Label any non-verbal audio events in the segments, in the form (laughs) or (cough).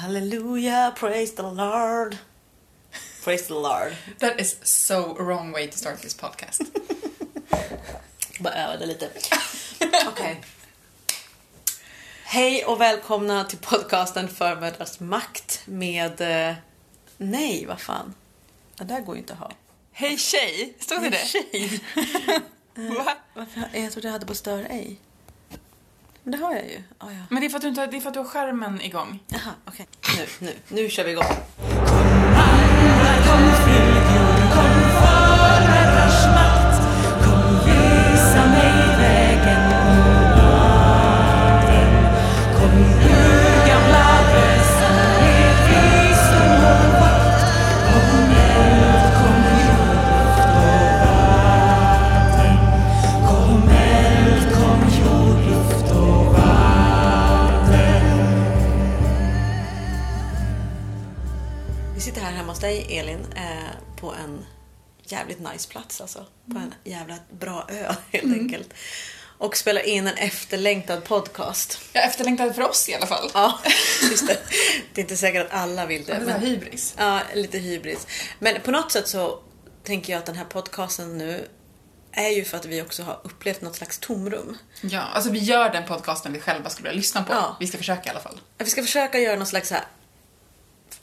Hallelujah, praise the Lord. Praise the Lord. That is so wrong way to start this podcast. (laughs) Bara övade lite. Okej. Hej och välkomna till podcasten Förmödrars makt med... eh, Nej, vad fan. Det där går ju inte att ha. Hej tjej! Stod det det? Tjej. (laughs) Va? Varför? Jag trodde jag hade på stör ej. Men det har jag ju. Ah, ja. Men det är, för att du inte, har- det är för att du har skärmen igång. Jaha, okej. Nu, nu, nu kör vi igång. Dig, Elin, eh, på en jävligt nice plats alltså. På en jävla bra ö, (laughs) helt enkelt. Och spelar in en efterlängtad podcast. Jag efterlängtade för oss i alla fall. Ja, (laughs) just det. Det är inte säkert att alla vill det. Det är Men, hybris. ja, lite hybris. Men på något sätt så tänker jag att den här podcasten nu är ju för att vi också har upplevt något slags tomrum. Ja, alltså vi gör den podcasten vi själva skulle vilja lyssna på. Ja. Vi ska försöka i alla fall. Vi ska försöka göra någon slags så här,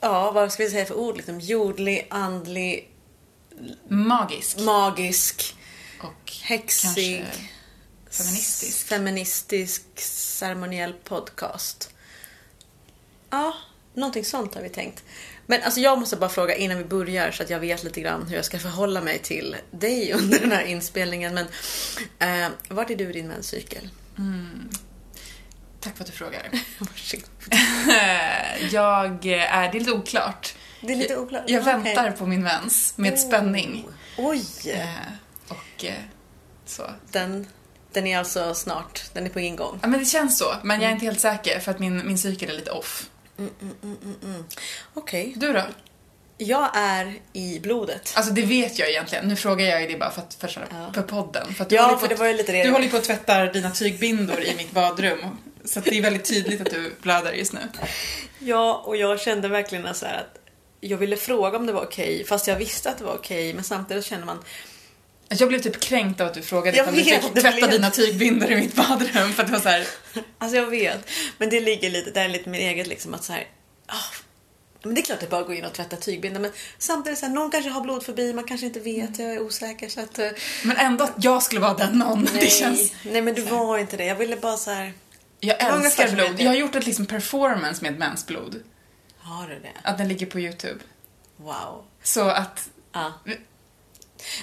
ja vad ska vi säga för ord? Liksom, jordlig, andlig, Magisk. magisk, Och häxig, feministisk. feministisk ceremoniell podcast. Ja, någonting sånt har vi tänkt. Men alltså jag måste bara fråga innan vi börjar så att jag vet lite grann hur jag ska förhålla mig till dig (laughs) under den här inspelningen. Men eh, vart är du i din menscykel? Tack för att du frågar. (laughs) (laughs) Jag är, det är lite oklart. Det är lite oklart. Jag Okej. väntar på min mens med spänning. Oj! Eh, och eh, så. Den, den är alltså snart, den är på ingång. Ja, men det känns så. Men jag är inte helt säker för att min, min cykel är lite off. Okej. Du då? Jag är i blodet. Alltså det vet jag egentligen. Nu frågar jag det bara för, att, för, för podden. För att du Ja, för det var ju lite det. Du håller på att tvätta dina tygbindor i mitt badrum. Så det är väldigt tydligt att du blöder just nu. Ja, och jag kände verkligen så här att jag ville fråga om det var okej, fast jag visste att det var okej, men samtidigt känner man Jag blev typ kränkt av att du frågade Jag om du fick det tvätta dina tygbindor i mitt badrum. För att det var så här, Alltså jag vet, men det ligger lite, det är lite min eget liksom att så här, ah, men det är klart att det bara att gå in och tvätta tygbindor men samtidigt så här, någon kanske har blodfobi, man kanske inte vet, jag är osäker så att... eh, Men ändå att jag skulle vara den någon. (laughs) Nej, Det känns... nej men du var inte det, jag ville bara så här. Jag älskar blod. Jag har gjort ett liksom performance med mensblod. Har du det? Att den ligger på YouTube. Wow. Så att... Ja.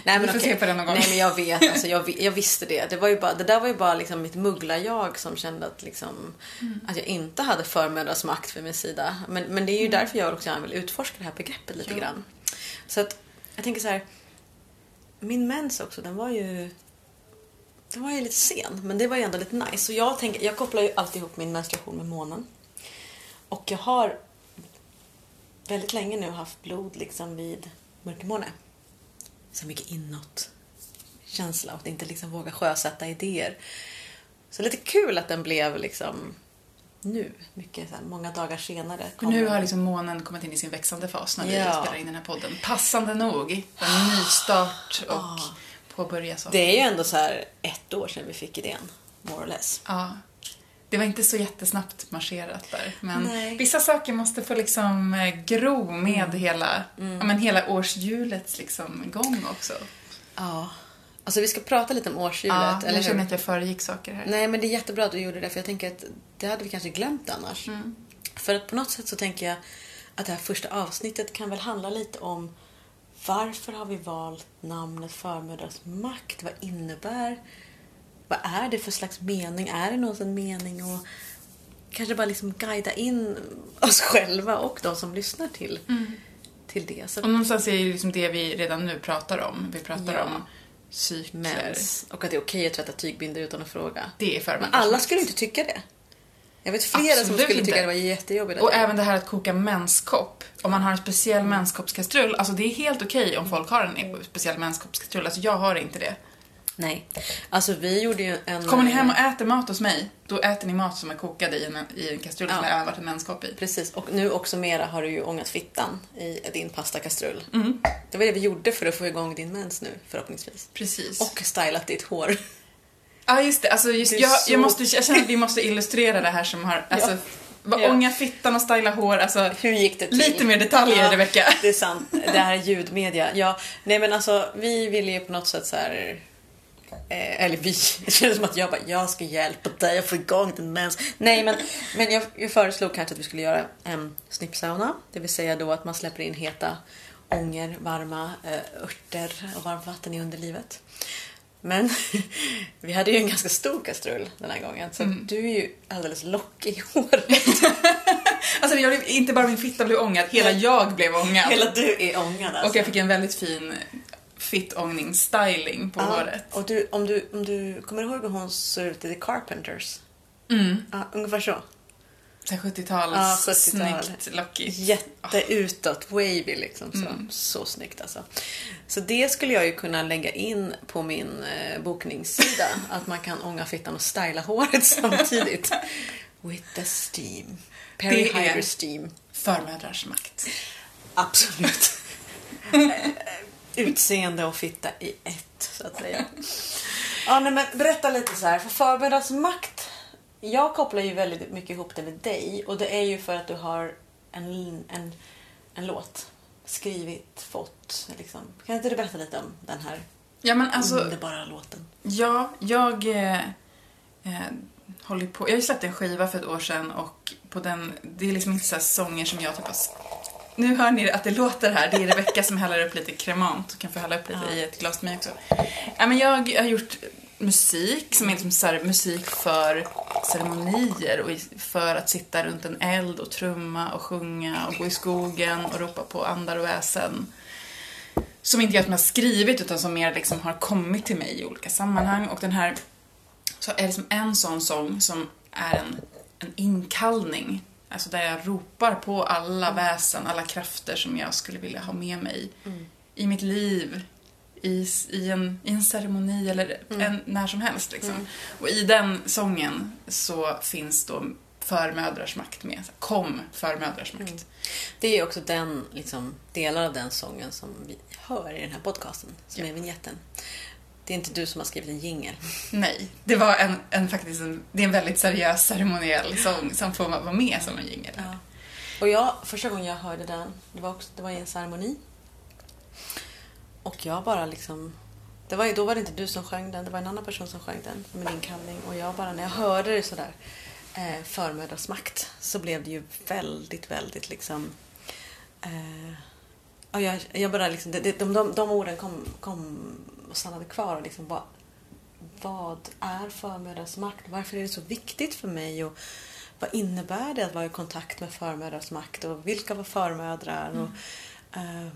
Nej, men vi får okej. se på det någon gång. Nej men jag (laughs) vet, alltså, jag, jag visste det. Det, var ju bara, det där var ju bara liksom mitt muggla-jag som kände att, liksom, Mm. att jag inte hade förmödrars makt vid min sida. Men, men det är ju därför jag också gärna vill utforska det här begreppet lite Mm. Ja. grann. Så att jag tänker så här. Min mens också, den var ju den var ju lite sen, men det var ju ändå lite nice. Så jag, tänker, jag kopplar ju alltid ihop min menstruation med månen. Och jag har väldigt länge nu haft blod liksom vid mörkermåne. Så mycket inåt känsla och inte liksom våga sjösätta idéer. Så lite kul att den blev liksom nu, mycket så här, många dagar senare. Nu har liksom månen kommit in i sin växande fas när vi Ja. spelar in den här podden. Passande nog. En nystart och Ah. påbörja så. Det är ju ändå så här ett år sedan vi fick idén, more or less. Ja. Det var inte så jättesnabbt marscherat där. Men Nej. vissa saker måste få liksom eh, gro med hela, ja, men hela årshjulets liksom gång också. Ja. Alltså vi ska prata lite om årshjulet, Ja, eller jag känner att jag föregick saker här. Nej, men det är jättebra att du gjorde det, för jag tänker att det hade vi kanske glömt annars. Mm. För att på något sätt så tänker jag att det här första avsnittet kan väl handla lite om varför har vi valt namnet Förmödrars makt? Vad innebär? Vad är det för slags mening? Är det någon mening? Och kanske bara liksom guida in oss själva och de som lyssnar till, till det. Så Och någonstans är det liksom det vi redan nu pratar om. Vi pratar Ja. om cykler. mens. Och att det är okej att tvätta tygbindor utan att fråga. Det är Men alla skulle inte tycka det. Jag vet flera som Absolut skulle inte. tycka det var jättejobbigt. Och även det här att koka menskopp. Om man har en speciell menskoppskastrull, alltså det är helt okej om folk har en speciell menskoppskastrull. Alltså jag har inte det. Nej. Alltså vi gjorde ju en... Kommer ni hem och äter mat hos mig, då äter ni mat som är kokad i en, i en kastrull Ja. som det har varit en menskopp i. Precis, och nu också mera har du ju ångat fittan i din pastakastrull. Mm. Det var det vi gjorde för att få igång din mens nu, förhoppningsvis. Precis. Och stylat ditt hår. Ja, just det. Alltså, just, Det jag, så- jag, måste, jag känner att vi måste illustrera det här som har... (laughs) Alltså, vad- Ja. ånga fittan och styla hår. Alltså, Hur gick det till? lite mer detaljer, Ja, Rebecka. Det är sant. Det här är ljudmedia. Ja, nej men alltså vi ville ju på något sätt så här... Eh, eller vi, (laughs) det kändes som att jag bara, jag ska hjälpa dig att få igång din mens. Nej men, men jag, jag föreslog kanske att vi skulle göra en snippsauna. Det vill säga då att man släpper in heta ånger, varma eh, örter och varmt vatten i underlivet. Men (laughs) vi hade ju en ganska stor kastrull den här gången så Mm. du är ju alldeles lockig i håret. (laughs) Alltså, jag blev, inte bara min fitta blev ångad, hela jag blev ångad. Hela du är ångad alltså. Och jag fick en väldigt fin fittångning-styling på Ja, håret. Och du, om, du, om du kommer ihåg hur hon såg ut i The Carpenters? Mm. Ja, ungefär så. Så här 70-tals, Ja, 70-tal. snyggt, lockigt. Jätteutåt, wavy liksom. Så, Mm. så snyggt alltså. Så det skulle jag ju kunna lägga in på min eh, bokningssida. (laughs) att man kan ånga fittan och styla håret (laughs) samtidigt. With the steam. Perry Hyder steam. Förmödrars makt. Absolut. (laughs) Utseende och fitta i ett, så att säga. Ja, nej, men berätta lite så här. För förberedas makt. Jag kopplar ju väldigt mycket ihop det med dig och det är ju för att du har en, en, en låt skrivit, fått. Liksom. Kan inte du berätta lite om den här Ja, men alltså, underbara låten? Ja, jag eh, eh, håller på. Jag har ju släppt en skiva för ett år sedan och på den, det är liksom inte så sånger som jag typ har Nu hör ni att det låter här. Det är Rebecca som häller upp lite kremant och kan få hälla upp lite Ja. i ett glas till mig också. Ja, men jag har gjort musik som är liksom så musik för ceremonier och för att sitta runt en eld och trumma och sjunga och gå i skogen och ropa på andar och väsen som inte jag har skrivit utan som mer liksom har kommit till mig i olika sammanhang. Och den här så är liksom en sån sång som är en, en inkallning. Alltså där jag ropar på alla väsen, alla krafter som jag skulle vilja ha med mig i mitt liv. I, i, en, I en ceremoni eller en, när som helst. Liksom. Och i den sången så finns då förmödrars makt med. Kom förmödrars makt. Det är också den, liksom, delar av den sången som vi hör i den här podcasten, som Ja. är vignetten. Det är inte du som har skrivit en jingel. Nej, det var en, en, faktiskt en, det är en väldigt seriös ceremoniell sång som får vara med som en jingel. Ja. Och jag, första gången jag hörde den, det var, också, det var i en ceremoni. Och jag bara liksom... Det var, då var det inte du som sjöng den, det var en annan person som sjöng den som en inkallning. Och jag bara, när jag hörde det sådär, eh, förmödrars makt, så blev det ju väldigt, väldigt liksom... Eh, och jag, jag bara liksom, det, det, de, de, de orden kom, kom och stannade kvar. Och liksom bara, vad är förmödrars makt? Varför är det så viktigt för mig? Och vad innebär det att vara i kontakt med förmödrars makt? Och vilka var förmödrar? Och, eh,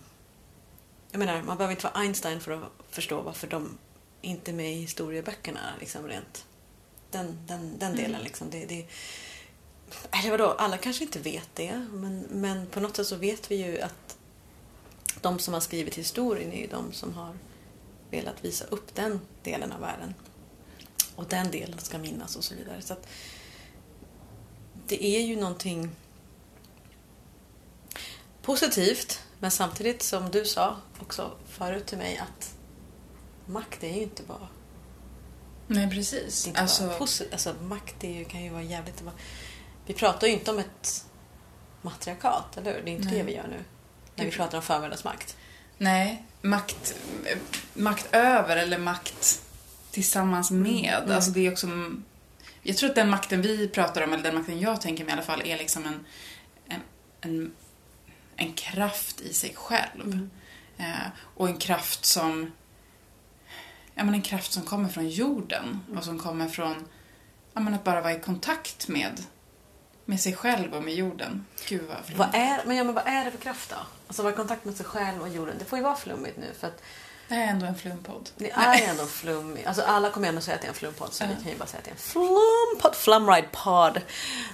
jag menar, man behöver inte vara Einstein för att förstå varför de inte är med i historieböckerna. Liksom, rent. Den, den, den delen. Liksom, det, det, eller vadå, alla kanske inte vet det. Men, men på något sätt så vet vi ju att de som har skrivit historien är ju de som har velat visa upp den delen av världen. Och den delen ska minnas och så vidare. Så att det är ju någonting positivt. Men samtidigt som du sa också förut till mig att makt är ju inte bara, Nej, precis. det inte Alltså, bara. Alltså makt ju, kan ju vara jävligt... Vi pratar ju inte om ett matriarkat, eller hur? Det är inte det Nej. vi gör nu. När vi pratar om förmödrarsmakt. nej, makt, makt över eller makt tillsammans med. Mm. Alltså det är också... Jag tror att den makten vi pratar om, eller den makten jag tänker mig i alla fall, är liksom en, en, en, en kraft i sig själv. Mm. Eh, och en kraft som... Ja, men en kraft som kommer från jorden och som kommer från ja, men att bara vara i kontakt med, med sig själv och med jorden. Gud vad Vad är, men, ja, men vad är det för kraft då? Alltså vara i kontakt med sig själv och jorden. Det får ju vara flummigt nu för att Det är ändå en flumpodd. Det är ändå flummig. Alltså alla kommer ändå säga att det är en flumpodd så vi kan ju bara säga att det är en flumpodd. Flumride pod.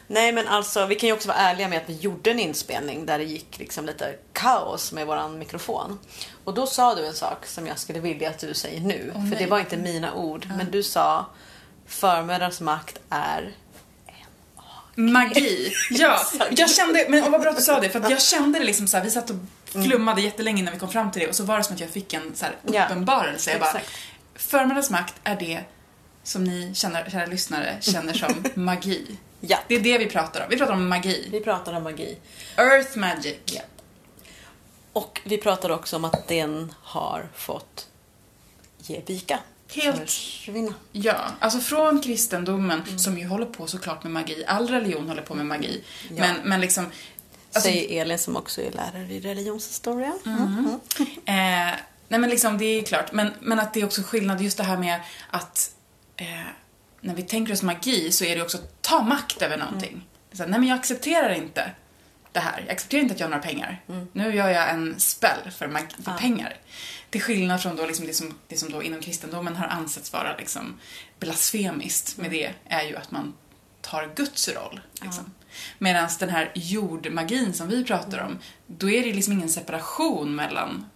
Nej men alltså vi kan ju också vara ärliga med att vi gjorde en inspelning där det gick liksom lite kaos med våran mikrofon. Och då sa du en sak som jag skulle vilja att du säger nu. Åh, för det nej. var inte mina ord. Men du sa förmödrars makt är... Magi. (laughs) Ja, jag kände, men och vad bra att du sa det, för att jag kände det liksom så här, vi satt och flummade jättelänge innan vi kom fram till det och så var det som att jag fick en så här Ja, uppenbarelse. Jag bara, förmiddagens makt är det som ni, känner, kära lyssnare, känner som (laughs) magi. Ja. Det är det vi pratar om. Vi pratar om magi. Vi pratar om magi. Earth magic. Ja. Och vi pratar också om att den har fått ge vika. Helt. Försvinna. Ja, alltså från kristendomen, som ju håller på såklart med magi. All religion håller på med magi. Ja. Men, men liksom... Alltså, Säger Elin som också är lärare i religionshistoria. Mm. Eh, nej men liksom, det är klart. Men, men att det är också skillnad just det här med att eh, när vi tänker oss magi så är det också att ta makt över någonting. Det är Så nej men jag accepterar inte det här. Jag accepterar inte att jag har några pengar. Nu gör jag en spell för, mag- för pengar. Till skillnad från då liksom det, som, det som då inom kristendomen har ansetts vara liksom blasfemiskt med det är ju att man tar Guds roll. Liksom. Medan den här jordmagin som vi pratar om, då är det liksom ingen separation mellan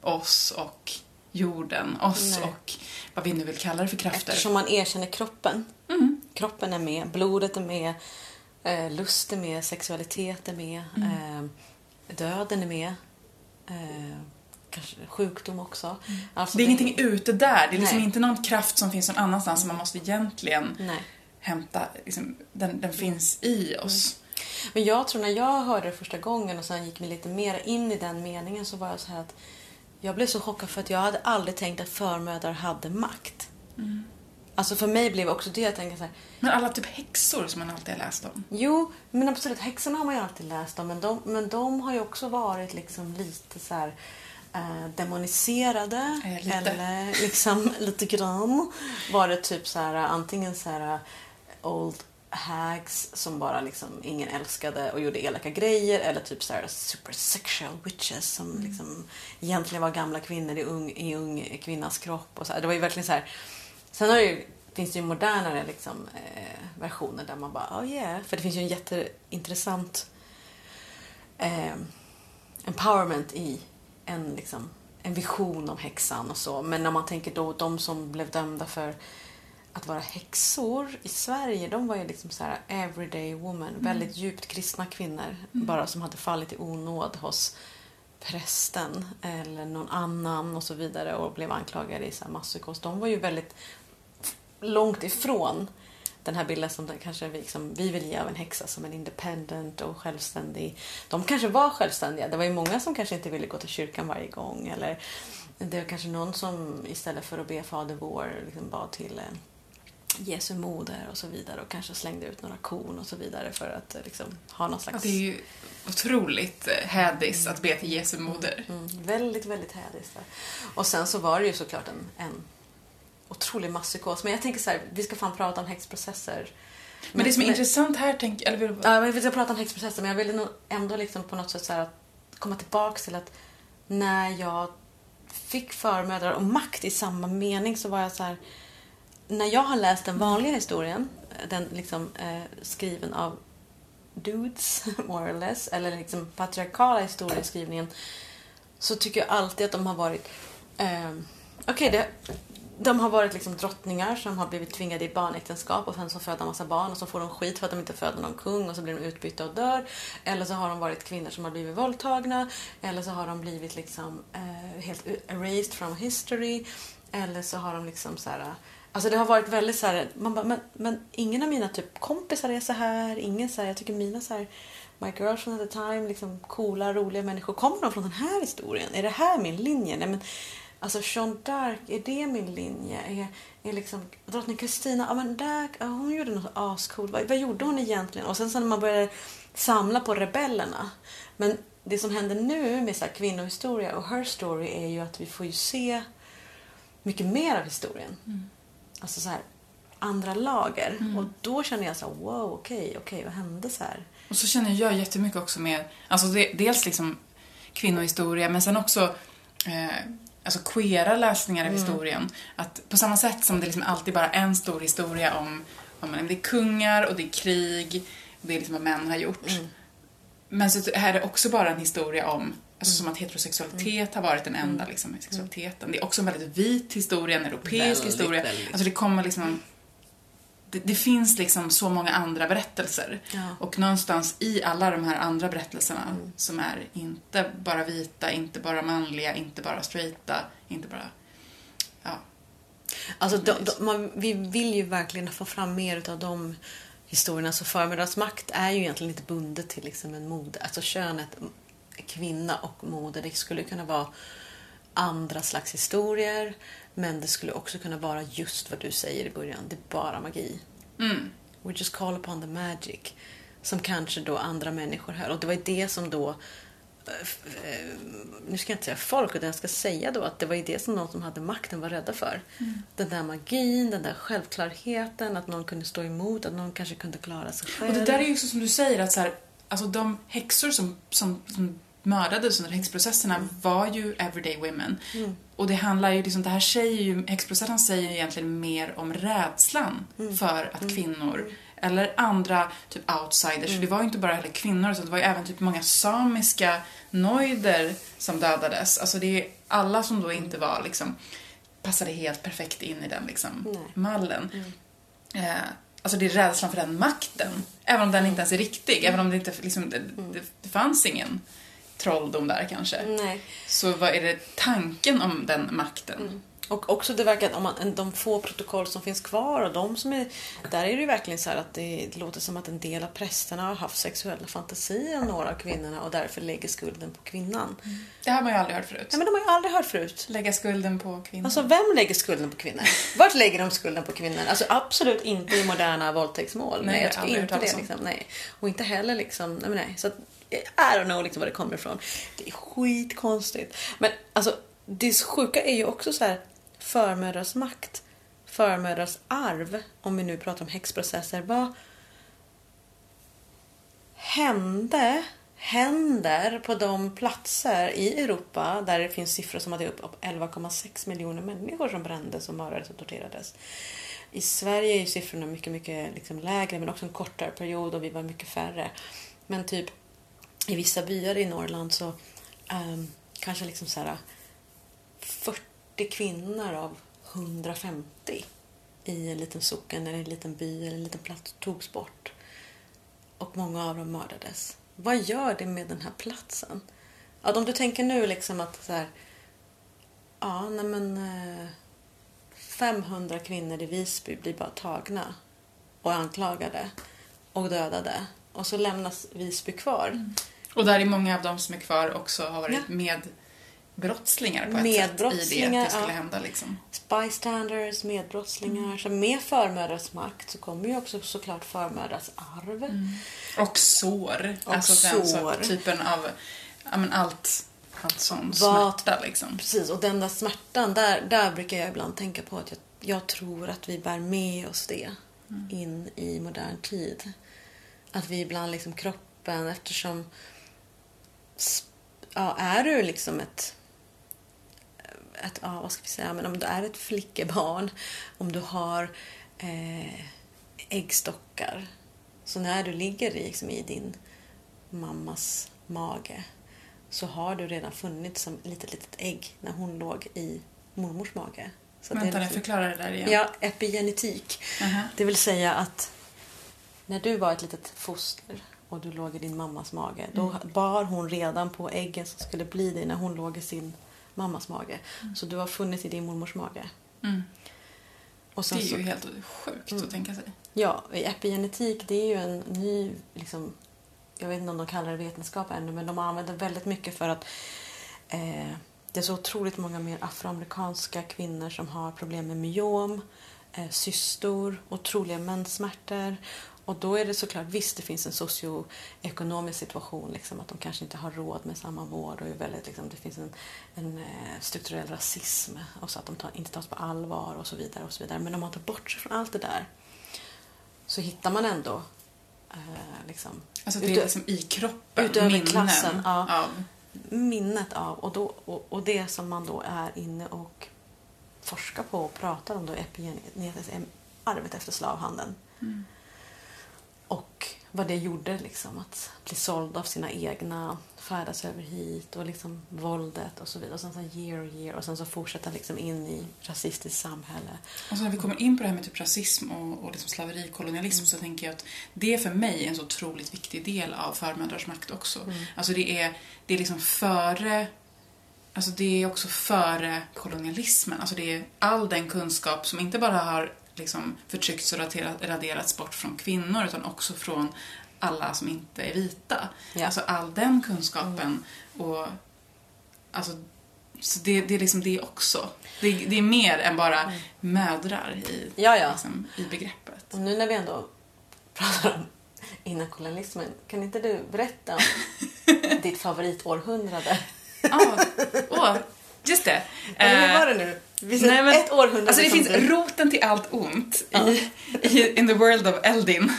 oss och jorden, oss Nej. och vad vi nu vill kalla det för krafter. Eftersom man erkänner kroppen. Mm. Kroppen är med, blodet är med, eh, lust är med, sexualitet är med, Mm. eh, döden är med. Eh, kanske sjukdom också. Alltså det är ingenting ute där, det är liksom Nej. inte någon kraft som finns någon annanstans som man måste egentligen Nej. hämta, liksom, den, den finns i oss. Men jag tror när jag hörde det första gången och sen gick mig lite mer in i den meningen så var jag så här att jag blev så chockad för att jag hade aldrig tänkt att förmödrar hade makt. Alltså för mig blev också det jag tänkte så här, Men alla typ häxor som man alltid har läst om. Jo, men absolut. Häxorna har man ju alltid läst om. Men de, men de har ju också varit liksom lite så här eh, demoniserade. Eh, lite. Eller liksom (laughs) lite grann. Var det typ så här antingen så här eh, old hags som bara liksom ingen älskade och gjorde elaka grejer. Eller typ så här super sexual witches som Mm. liksom egentligen var gamla kvinnor i ung, i ung kvinnas kropp. Och så här. Det var ju verkligen så här. Sen har det ju, finns det ju modernare liksom, eh, versioner där man bara, oh yeah. För det finns ju en jätteintressant eh, empowerment i en, liksom, en vision om häxan och så. Men när man tänker då de som blev dömda för att vara häxor i Sverige, de var ju liksom så här everyday woman, väldigt djupt kristna kvinnor, bara som hade fallit i onåd hos prästen eller någon annan och så vidare och blev anklagade i så här masspsykos. De var ju väldigt långt ifrån den här bilden som kanske vi, liksom, vi vill ge av en häxa som en independent och självständig. De kanske var självständiga. Det var ju många som kanske inte ville gå till kyrkan varje gång. Eller det var kanske någon som istället för att be Fader vår liksom bad till eh, Jesu moder och så vidare och kanske slängde ut några korn och så vidare för att eh, liksom, ha någon Ja, slags... det är ju otroligt eh, hädis att be till Jesu moder. Mm, väldigt, väldigt hädiskt. Och sen så var det ju såklart en, en otrolig masspsykos. Men jag tänker så här, vi ska fan prata om häxprocesser. Men det som är intressant här, tänk, eller vill Ja, men vi ska prata om häxprocesser, men jag ville nog ändå liksom på något sätt så här att komma tillbaks till att när jag fick förmödrar och makt i samma mening så var jag så här. När jag har läst den vanliga historien, den liksom eh, skriven av dudes, (laughs) more or less, eller liksom patriarkala historieskrivningen, så tycker jag alltid att de har varit... Eh, Okej, det de har varit liksom drottningar som har blivit tvingade i barnäktenskap och sen så föder de massa barn och så får de skit för att de inte föder någon kung och så blir de utbytta och dör. Eller så har de varit kvinnor som har blivit våldtagna. Eller så har de blivit liksom eh, helt erased from history. Eller så har de liksom så här... Alltså det har varit väldigt så här... Man bara, men, men ingen av mina typ kompisar är så här. Ingen så här, jag tycker mina så här... My girlfriend at the time, liksom coola, roliga människor. Kommer de från den här historien? Är det här min linje? Nej, men, Alltså Jean d'Arc, är det min linje? Är, är liksom drottning Kristina, ja men där, ja, hon gjorde något ascoolt. Vad, vad gjorde hon egentligen? Och sen så när man började samla på rebellerna. Men det som händer nu med så här kvinnohistoria och her story är ju att vi får ju se mycket mer av historien. Alltså så här andra lager. Och då känner jag så här, wow, okej, okej, vad hände så här? Och så känner jag jättemycket också med, alltså dels liksom kvinnohistoria men sen också eh, alltså queera läsningar av historien. Att på samma sätt som det liksom alltid bara är en stor historia om, om det är kungar och det är krig, och det är liksom vad män har gjort. Men så är det också bara en historia om Alltså som att heterosexualitet har varit den enda liksom, sexualiteten. Det är också en väldigt vit historia, en europeisk Väldigt, historia. väldigt. Alltså det kommer liksom... Det, det finns liksom så många andra berättelser. Ja. Och någonstans i alla de här andra berättelserna som är inte bara vita, inte bara manliga, inte bara straighta, inte bara... Ja. Alltså, de, de, man, vi vill ju verkligen få fram mer av de historierna. Så förmiddagsmakt är ju egentligen inte bundet till liksom en mode. Alltså könet, kvinna och mode. Det skulle kunna vara andra slags historier. Men det skulle också kunna vara just vad du säger i början. Det är bara magi. Mm. We just call upon the magic. Som kanske då andra människor hör. Och det var ju det som då... eh, eh, Nu ska jag inte säga folk, utan jag ska säga då att det var ju det som de som hade makten var rädda för. Den där magin, den där självklarheten, att någon kunde stå emot, att någon kanske kunde klara sig själv. Och det där är ju också som du säger att så här, alltså de häxor som, som, som mördades under häxprocesserna var ju everyday women. Och det handlar ju liksom, det här säger ju, häxprocessen säger ju egentligen mer om rädslan för att kvinnor eller andra typ outsiders, för det var ju inte bara heller kvinnor utan det var ju även typ många samiska noider som dödades. Alltså det är alla som då inte var liksom passade helt perfekt in i den liksom Nej. mallen. Eh, alltså det är rädslan för den makten. Även om den inte ens är riktig. Även om det inte liksom, det, det fanns ingen trolldom där kanske. Nej. Så vad är det tanken om den makten? Och också det verkar om man, de få protokoll som finns kvar och de som är... Där är det ju verkligen så här att det, det låter som att en del av prästerna har haft sexuella fantasier om några av kvinnorna och därför lägger skulden på kvinnan. Det har man ju aldrig hört förut. Ja, men de har ju aldrig hört förut. Lägga skulden på kvinnor. Alltså vem lägger skulden på kvinnor? Vart lägger de skulden på kvinnor? Alltså absolut inte i moderna våldtäktsmål. Nej, Nej, jag tycker inte det. Liksom, nej. Och inte heller liksom, nej nej. Så att, i don't know liksom var det kommer ifrån. Det är skitkonstigt. Men alltså det sjuka är ju också så här förmödrars makt, förmödrars arv, om vi nu pratar om häxprocesser. Vad hände, händer på de platser i Europa där det finns siffror som att det är upp 11,6 miljoner människor som brändes och liksom mördades och torterades. I Sverige är ju siffrorna mycket, mycket liksom lägre men också en kortare period och vi var mycket färre. Men typ i vissa byar i Norrland så um, kanske liksom så här 40 kvinnor av 150 i en liten socken eller en liten by eller en liten plats togs bort. Och många av dem mördades. Vad gör det med den här platsen? Ja, om du tänker nu liksom att så här, ja, nej men eh, 500 kvinnor i Visby blir bara tagna och anklagade och dödade. Och så lämnas Visby kvar. Mm. Och där är många av dem som är kvar också har varit Ja. med brottslingar på ett sätt i det Medbrottslingar, att det skulle ja. hända liksom. Bystanders, medbrottslingar. Så med förmödrars makt så kommer ju också såklart förmödrars arv. Och sår. Och alltså den sår. sort- typen av, ja men allt, allt sån smärta liksom. Precis, och den där smärtan, där, där brukar jag ibland tänka på att jag, jag tror att vi bär med oss det in i modern tid. Att vi ibland liksom kroppen, eftersom ja, är du liksom ett ett, ja, vad ska vi säga, men om du är ett flickebarn, om du har eh, äggstockar, så när du ligger liksom, i din mammas mage så har du redan funnits som litet, litet ägg när hon låg i mormors mage. Så Vänta, liksom- förklara det där igen. Ja, epigenetik. Aha. Det vill säga att när du var ett litet foster och du låg i din mammas mage, då bar hon redan på äggen som skulle bli dig när hon låg i sin mammas mage. Så du har funnits i din mormors mage. Mm. Det är så, ju helt sjukt Mm. att tänka sig. Ja, epigenetik det är ju en ny, liksom, jag vet inte om de kallar det vetenskap ännu, men de använder väldigt mycket för att eh, det är så otroligt många mer afroamerikanska kvinnor som har problem med myom, eh, cystor, otroliga menssmärtor. Och då är det såklart, visst det finns en socioekonomisk situation, liksom, att de kanske inte har råd med samma vård och är väldigt, liksom, det finns en, en eh, strukturell rasism och så att de tar, inte tas på allvar och så vidare. och så vidare. Men om man tar bort sig från allt det där så hittar man ändå eh, liksom, Alltså det är liksom i kroppen, utöver minnen klassen, ja. av minnet av och, då, och, och det som man då är inne och forskar på och pratar om då epigenetiskt arvet efter slavhandeln. Mm. Och vad det gjorde liksom att bli såld av sina egna, färdas över hit och liksom våldet och så vidare. Och sen så year och year och sen så fortsätta liksom in i rasistiskt samhälle. Och så när vi kommer in på det här med typ rasism och, och liksom slaveri, kolonialism så tänker jag att det för mig är en så otroligt viktig del av förmödrars makt också. Alltså det är, det är liksom före Alltså det är också före kolonialismen. Alltså det är all den kunskap som inte bara har liksom förtryckts och raderat- raderats bort från kvinnor utan också från alla som inte är vita. Ja. Alltså all den kunskapen och alltså så det, det är liksom det också. Det, det är mer än bara mödrar i, Ja, ja. Liksom, i begreppet. Och nu när vi ändå (laughs) pratar om innan kolonialismen, kan inte du berätta om (laughs) ditt favoritårhundrade? Ja, åh, just det. Eller hur Eh, var det nu? Vi Nej, men, ett århundrade alltså det finns du... roten till allt ont i, i In the world of Eldin.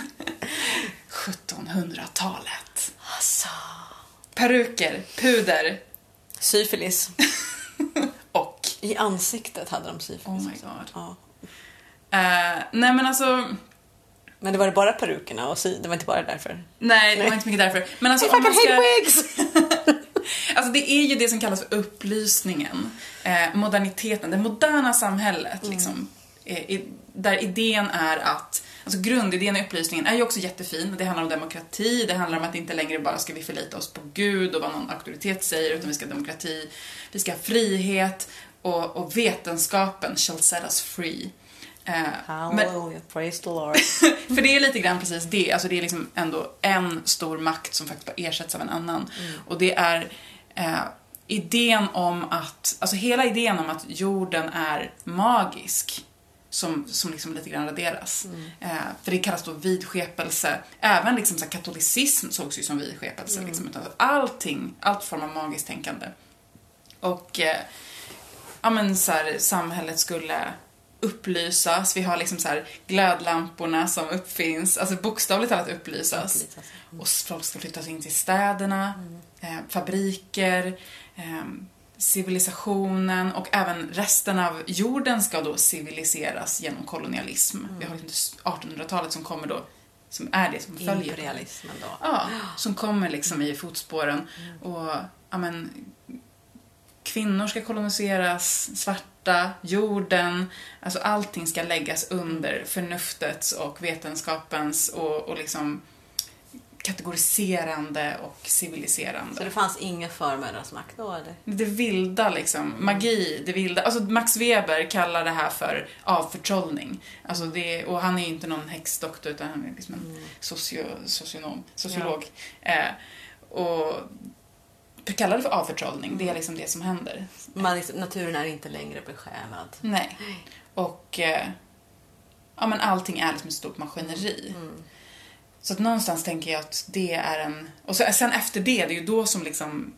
1700-talet. Alltså. Peruker, puder Syfilis. (laughs) och... I ansiktet hade de syfilis. Oh my god. Ja. Eh, nej men alltså, Men det var det bara perukerna och sy... det var inte bara därför. nej det var inte mycket därför. Men alltså If I om man can ska... (laughs) Alltså det är ju det som kallas för upplysningen. Eh, moderniteten, det moderna samhället liksom. Eh, där idén är att, alltså grundidén i upplysningen är ju också jättefin. Det handlar om demokrati, det handlar om att inte längre bara ska vi förlita oss på Gud och vad någon auktoritet säger, utan vi ska ha demokrati, vi ska ha frihet och, och vetenskapen shall set us free. Eh, men, praise the Lord. (laughs) för det är lite grann precis det. Alltså det är liksom ändå en stor makt som faktiskt bara ersätts av en annan. Och det är eh, idén om att, alltså hela idén om att jorden är magisk som, som liksom lite grann raderas. Eh, för det kallas då vidskepelse. Även liksom så katolicism sågs ju som vidskepelse. Liksom, utan allting, allt form av magiskt tänkande. Och eh, ja, men så här, samhället skulle upplysas. Vi har liksom så här glödlamporna som uppfinns, alltså bokstavligt talat upplysas. Upplysas, Och folk ska flyttas in till städerna, eh, fabriker, eh, civilisationen och även resten av jorden ska då civiliseras genom kolonialism. Vi har liksom 1800-talet som kommer då, som är det som följer. Imperialismen då. Ja, som kommer liksom i fotspåren. Och, ja men, kvinnor ska koloniseras, svarta, jorden, alltså allting ska läggas under förnuftets och vetenskapens och, och liksom kategoriserande och Så civiliserande. det fanns inga förmödrars makt då eller? Det vilda liksom, magi, det vilda. Alltså Max Weber kallar det här för avförtrollning. Alltså det, och han är ju inte någon häxdoktor utan han är liksom en socio, socionom, sociolog. Eh, och kallar det för avförtrollning, det är liksom det som händer. Man, liksom, naturen är inte längre besjälad. Nej. Och eh, ja, men allting är liksom ett stort maskineri. Så att någonstans tänker jag att det är en... Och så, sen efter det, det är ju då som liksom...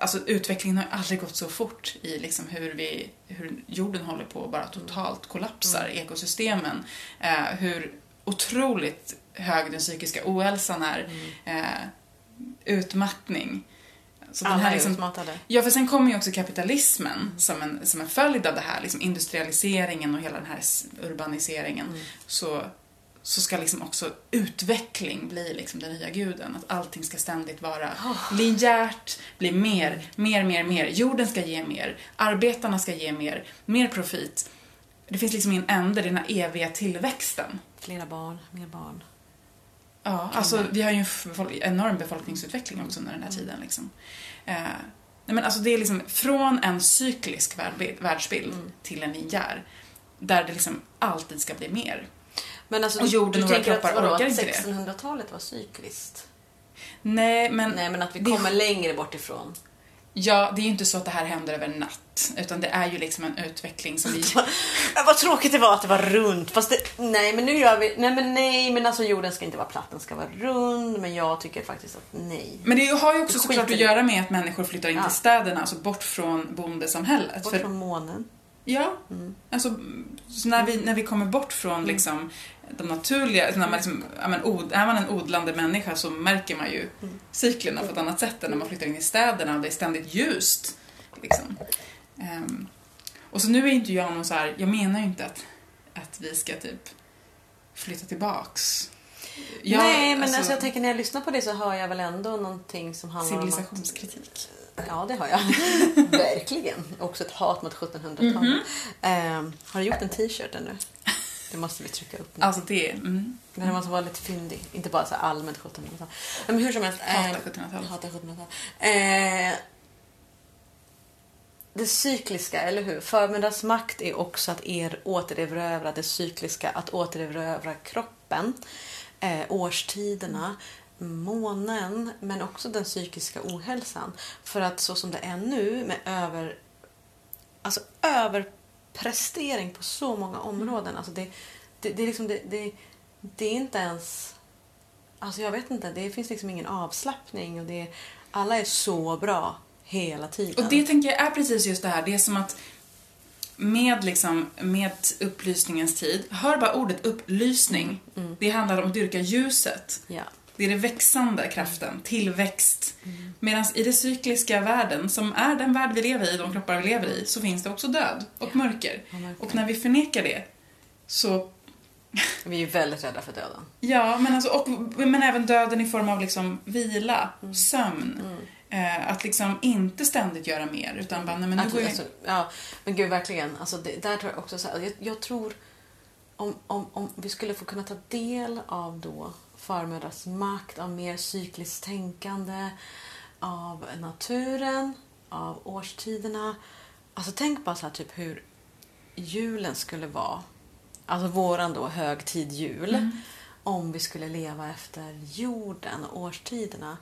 Alltså utvecklingen har aldrig gått så fort i liksom hur, vi, hur jorden håller på att bara totalt kollapsar, ekosystemen. Eh, hur otroligt hög den psykiska ohälsan är. Eh, utmattning. Så den Alla här är liksom, utmattade. Ja, för sen kommer ju också kapitalismen som, en, som en följd av det här, liksom industrialiseringen och hela den här urbaniseringen. Så, så ska liksom också utveckling bli liksom den nya guden. Att allting ska ständigt vara linjärt, bli mer, mer, mer, mer. Jorden ska ge mer, arbetarna ska ge mer, mer profit. Det finns liksom ingen ände, den här eviga tillväxten. Flera barn, mer barn. Ja, alltså vi har ju en enorm befolkningsutveckling också under den här tiden. Liksom. Eh, nej, men alltså det är liksom från en cyklisk världbild, världsbild till en linjär. Där det liksom alltid ska bli mer. Men alltså, Och du, jorden du våra tänker att, vadå, att inte det. 1600-talet var cykliskt? Nej, men, Nej, men att vi det- kommer längre bort ifrån. Ja, det är ju inte så att det här händer över en natt. Utan det är ju liksom en utveckling som vi... (laughs) Vad tråkigt det var att det var runt. Fast det, nej, men nu gör vi... Nej, men nej, men alltså jorden ska inte vara platt, den ska vara rund. Men jag tycker faktiskt att nej. Men det har ju också såklart att göra med att människor flyttar in Ja. till städerna, alltså bort från bondesamhället. Bort För från månen. Ja, Mm. alltså så när, vi, när vi kommer bort från liksom de naturliga, när man liksom, men, od, är man en odlande människa så märker man ju Mm. cyklerna på ett annat sätt än när man flyttar in i städerna och det är ständigt ljust. Liksom. Ehm, och så nu är inte jag någon så här, jag menar ju inte att, att vi ska typ flytta tillbaks. Jag- Nej, men alltså, jag tänker när jag lyssnar på det så hör jag väl ändå någonting som handlar om att... civilisationskritik. Ja, det har jag. (laughs) Verkligen. Också ett hat mot 1700-talet. Mhm. Ehm, har du gjort en t-shirt ännu? Det måste vi trycka upp nu. Alltså det, mm, Den måste vara lite fyndig. Inte bara så allmänt 1700-tal. Men hur som helst. hatar ehm, 1700-talet. Hatar 1700-tal. Eh, det cykliska, eller hur? Förmiddagsmakt är också att er återerövra det cykliska, att återerövra kroppen, eh, årstiderna, månen, men också den psykiska ohälsan. För att så som det är nu med över, alltså överprestering på så många områden, alltså det, det, det är liksom det, det, det är inte ens Alltså jag vet inte, det finns liksom ingen avslappning och det, alla är så bra hela tiden. Och det tänker jag är precis just det här, det är som att med, liksom, med upplysningens tid, hör bara ordet upplysning. Mm. Det handlar om att dyrka ljuset. Ja. Det är den växande kraften, tillväxt. Medan i den cykliska världen, som är den värld vi lever i, de kroppar vi lever i, så finns det också död och mörker. och mörker. Och när vi förnekar det, så Vi är ju väldigt rädda för döden. Ja, men, alltså, och, men även döden i form av liksom vila, Mm. sömn. Eh, att liksom inte ständigt göra mer, utan bara, nej men nu Att, går jag... alltså, ja, men gud verkligen. Alltså, det, där tror jag också så här, jag, jag tror om, om, om vi skulle få kunna ta del av då förmödrars makt, av mer cykliskt tänkande, av naturen, av årstiderna. Alltså tänk bara så här, typ hur julen skulle vara. Alltså våran då högtid jul. Mm. Om vi skulle leva efter jorden och årstiderna.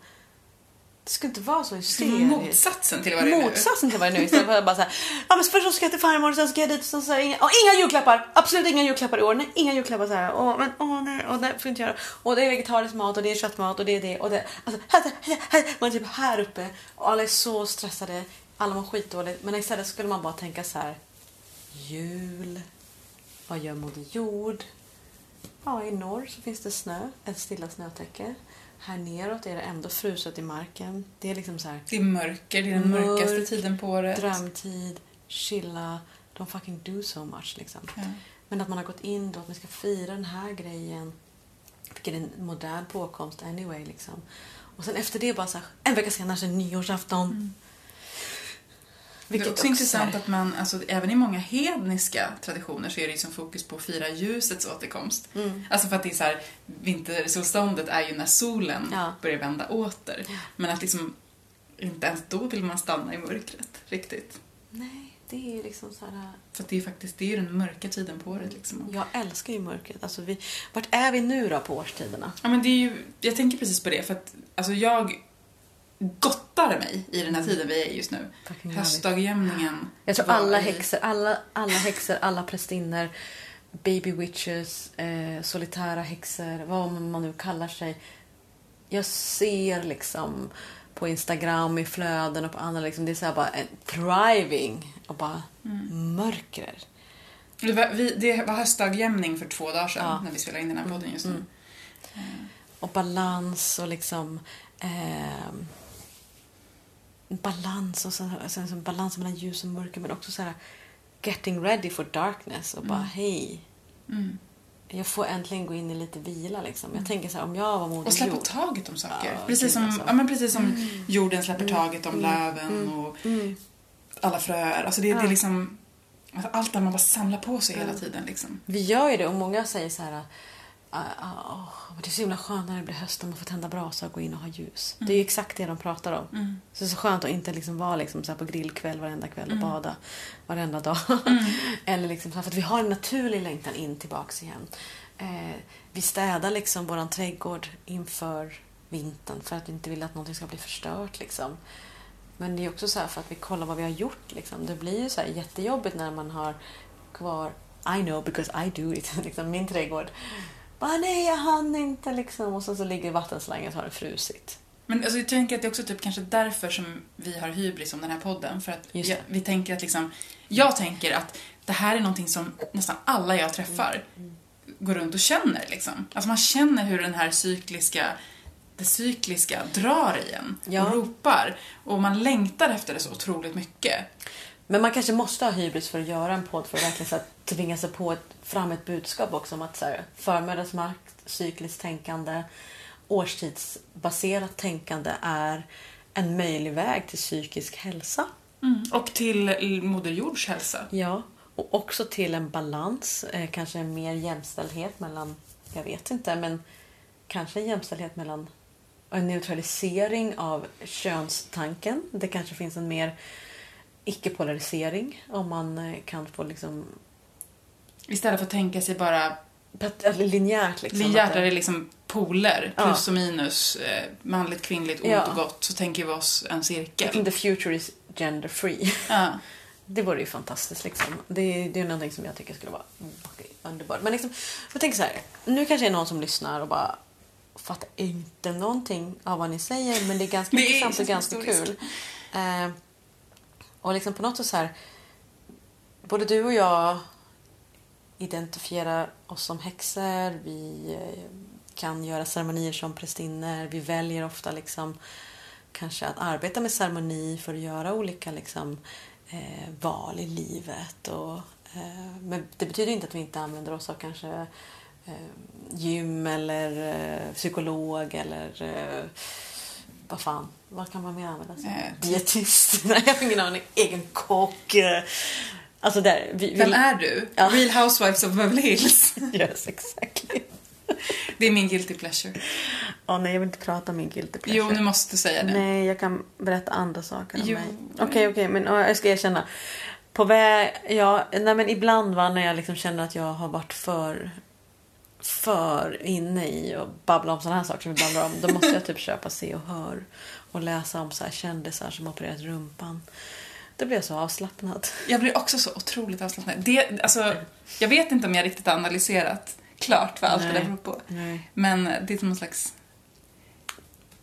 Det skulle inte vara så hysteriskt. motsatsen till vad det är nu. Motsatsen till vad det är nu. Istället för att bara såhär, ja men först så ska jag till farmor, sen ska jag dit, och så, så här, inga, och inga julklappar! Absolut inga julklappar i år. Nej, inga julklappar så här. Åh, men åh nej, och det får inte göra. Och det är vegetarisk mat och det är köttmat och det är det och det. Alltså, här, här, här, man är typ här uppe och alla är så stressade. Alla mår skitdåligt. Men istället skulle man bara tänka så här. Jul. Vad gör Moder Jord? Ja, i norr så finns det snö. Ett stilla snötäcke. Här neråt är det ändå fruset i marken. Det är liksom så här Det är mörker, det är den Mörk, mörkaste tiden på året. drömtid, chilla, don't fucking do so much liksom. Ja. Men att man har gått in då, att man ska fira den här grejen. Vilket är en modern påkomst anyway liksom. Och sen efter det bara så här, en vecka senare så är det nyårsafton. Mm. Det Vilket är också intressant att man, alltså, även i många hedniska traditioner så är det liksom fokus på att fira ljusets återkomst. Mm. Alltså för att det är så här, vintersolståndet är ju när solen Ja. börjar vända åter. Men att liksom, inte ens då vill man stanna i mörkret riktigt. Nej, det är ju liksom så här... För att det är faktiskt, det är ju den mörka tiden på året liksom. Jag älskar ju mörkret. Alltså vi, vart är vi nu då på årstiderna? Ja men det är ju, jag tänker precis på det för att alltså jag gottar mig i den här tiden vi är i just nu. Höstdagjämningen. Jag tror alla häxor, alla, alla häxor, alla prästinnor, baby witches, eh, solitära häxor, vad man nu kallar sig. Jag ser liksom på Instagram, i flöden och på andra, liksom, det är så här bara en thriving och bara Mm. mörker. Det var, vi, det var höstdagjämning för två dagar sedan Ja. när vi spelade in den här podden just nu. Mm. Och balans och liksom... balans och sen, sen, sen balans mellan ljus och mörker men också så här getting ready for darkness och bara Mm. hej, Mm. jag får äntligen gå in i lite vila liksom. Jag tänker så här, om jag var moder Och släppa jord. taget om saker. Ja, precis, som, alltså. ja, men precis som jorden släpper taget om Mm. löven Mm. och Mm. alla fröer. Alltså det, det Ja. är liksom alltså allt där man bara samlar på sig hela tiden. Liksom. Vi gör ju det och många säger så här "Ah, ah, åh, det är så himla skönt när det blir höst och man får tända brasa och gå in och ha ljus. Det är ju exakt det de pratar om. Mm. Så det är så skönt att inte liksom vara liksom så på grillkväll varenda kväll och Mm. bada varenda dag. Mm. (laughs) Eller liksom för att vi har en naturlig längtan in tillbaks igen. Eh, vi städar liksom våran trädgård inför vintern för att vi inte vill att någonting ska bli förstört. Liksom. Men det är också så här för att vi kollar vad vi har gjort. Liksom. Det blir ju så jättejobbigt när man har kvar I know because I do it. (laughs) liksom, min trädgård. Bara, nej, jag hann inte. Liksom. Och sen så ligger vattenslangen och så har den frusit. Men alltså, jag tänker att det är också typ kanske därför som vi har hybris om den här podden. För att jag, vi tänker att liksom, jag tänker att det här är någonting som nästan alla jag träffar Mm. går runt och känner liksom. Alltså man känner hur den här cykliska, det cykliska drar i en Ja. och ropar. Och man längtar efter det så otroligt mycket. Men man kanske måste ha hybris för att göra en podd för att verkligen så här, tvinga sig på ett, fram ett budskap också om att så här, cykliskt tänkande, årstidsbaserat tänkande är en möjlig väg till psykisk hälsa. Och till Moder Jords hälsa. Ja, och också till en balans, eh, kanske en mer jämställdhet mellan, jag vet inte, men kanske en jämställdhet mellan en neutralisering av könstanken. Det kanske finns en mer icke-polarisering om man eh, kan få liksom Istället för att tänka sig bara linjärt liksom. linjärt är det- liksom poler, Ja. plus och minus, eh, manligt, kvinnligt, ont Ja. och gott. Så tänker vi oss en cirkel. Liksom the future is gender free. Ja. (laughs) Det vore ju fantastiskt liksom. Det, det är någonting som jag tycker skulle vara underbart. Men liksom, jag tänker så här. Nu kanske det är någon som lyssnar och bara fattar inte någonting av vad ni säger men det är ganska (laughs) Det intressant och ganska kul. Eh, och liksom på något sätt så här. Både du och jag identifierar oss som häxor. Vi eh, kan göra ceremonier som prästinnor. Vi väljer ofta liksom kanske att arbeta med ceremoni för att göra olika liksom, eh, val i livet. Och, eh, men det betyder inte att vi inte använder oss av kanske eh, gym eller eh, psykolog eller eh, vad fan, vad kan man mer använda sig av? Eh, Dietist? (laughs) Nej, jag har ingen aning. Egen kock. eh, Alltså där, vi, vi, Vem är du? Ja. Real Housewives of Beverly Hills. (laughs) Yes, exactly. (laughs) Det är min guilty pleasure. Åh nej, jag vill inte prata om min guilty pleasure. Jo, nu måste du säga det. Nej, jag kan berätta andra saker om Jo. mig. Okej, okej, men ja, jag ska erkänna. På väg, ja, nej men ibland va, när jag liksom känner att jag har varit för för inne i och babbla om sådana här saker som vi babblar om. Då måste jag typ köpa Se och Hör och läsa om så här kändisar som opererat rumpan. Blir jag så avslappnad. Jag blir också så otroligt avslappnad. Det, alltså, jag vet inte om jag riktigt har analyserat klart vad allt det Nej. där beror på. Nej. Men det är som någon slags...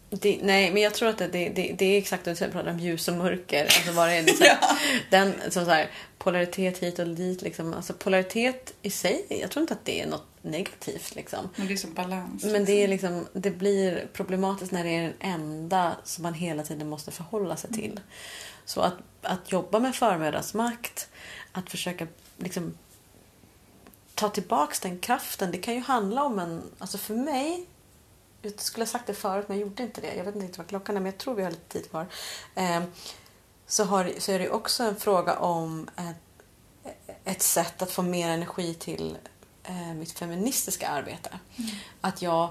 Det, nej, men jag tror att det, det, det, det är exakt det du pratar om, ljus och mörker. Alltså vad det är, det så här, (laughs) den, som så här, polaritet hit och dit. Liksom. Alltså, polaritet i sig, jag tror inte att det är något negativt. Liksom. Men det är som balans. Men det, är liksom, det blir problematiskt när det är den enda som man hela tiden måste förhålla sig till. Så att, att jobba med förmödrasmakt, att försöka liksom, ta tillbaks den kraften. Det kan ju handla om en... Alltså för mig, jag skulle ha sagt det förut men jag gjorde inte det. Jag vet inte vad klockan är men jag tror vi har lite tid kvar. Eh, så, har, så är det också en fråga om ett, ett sätt att få mer energi till mitt feministiska arbete. Att jag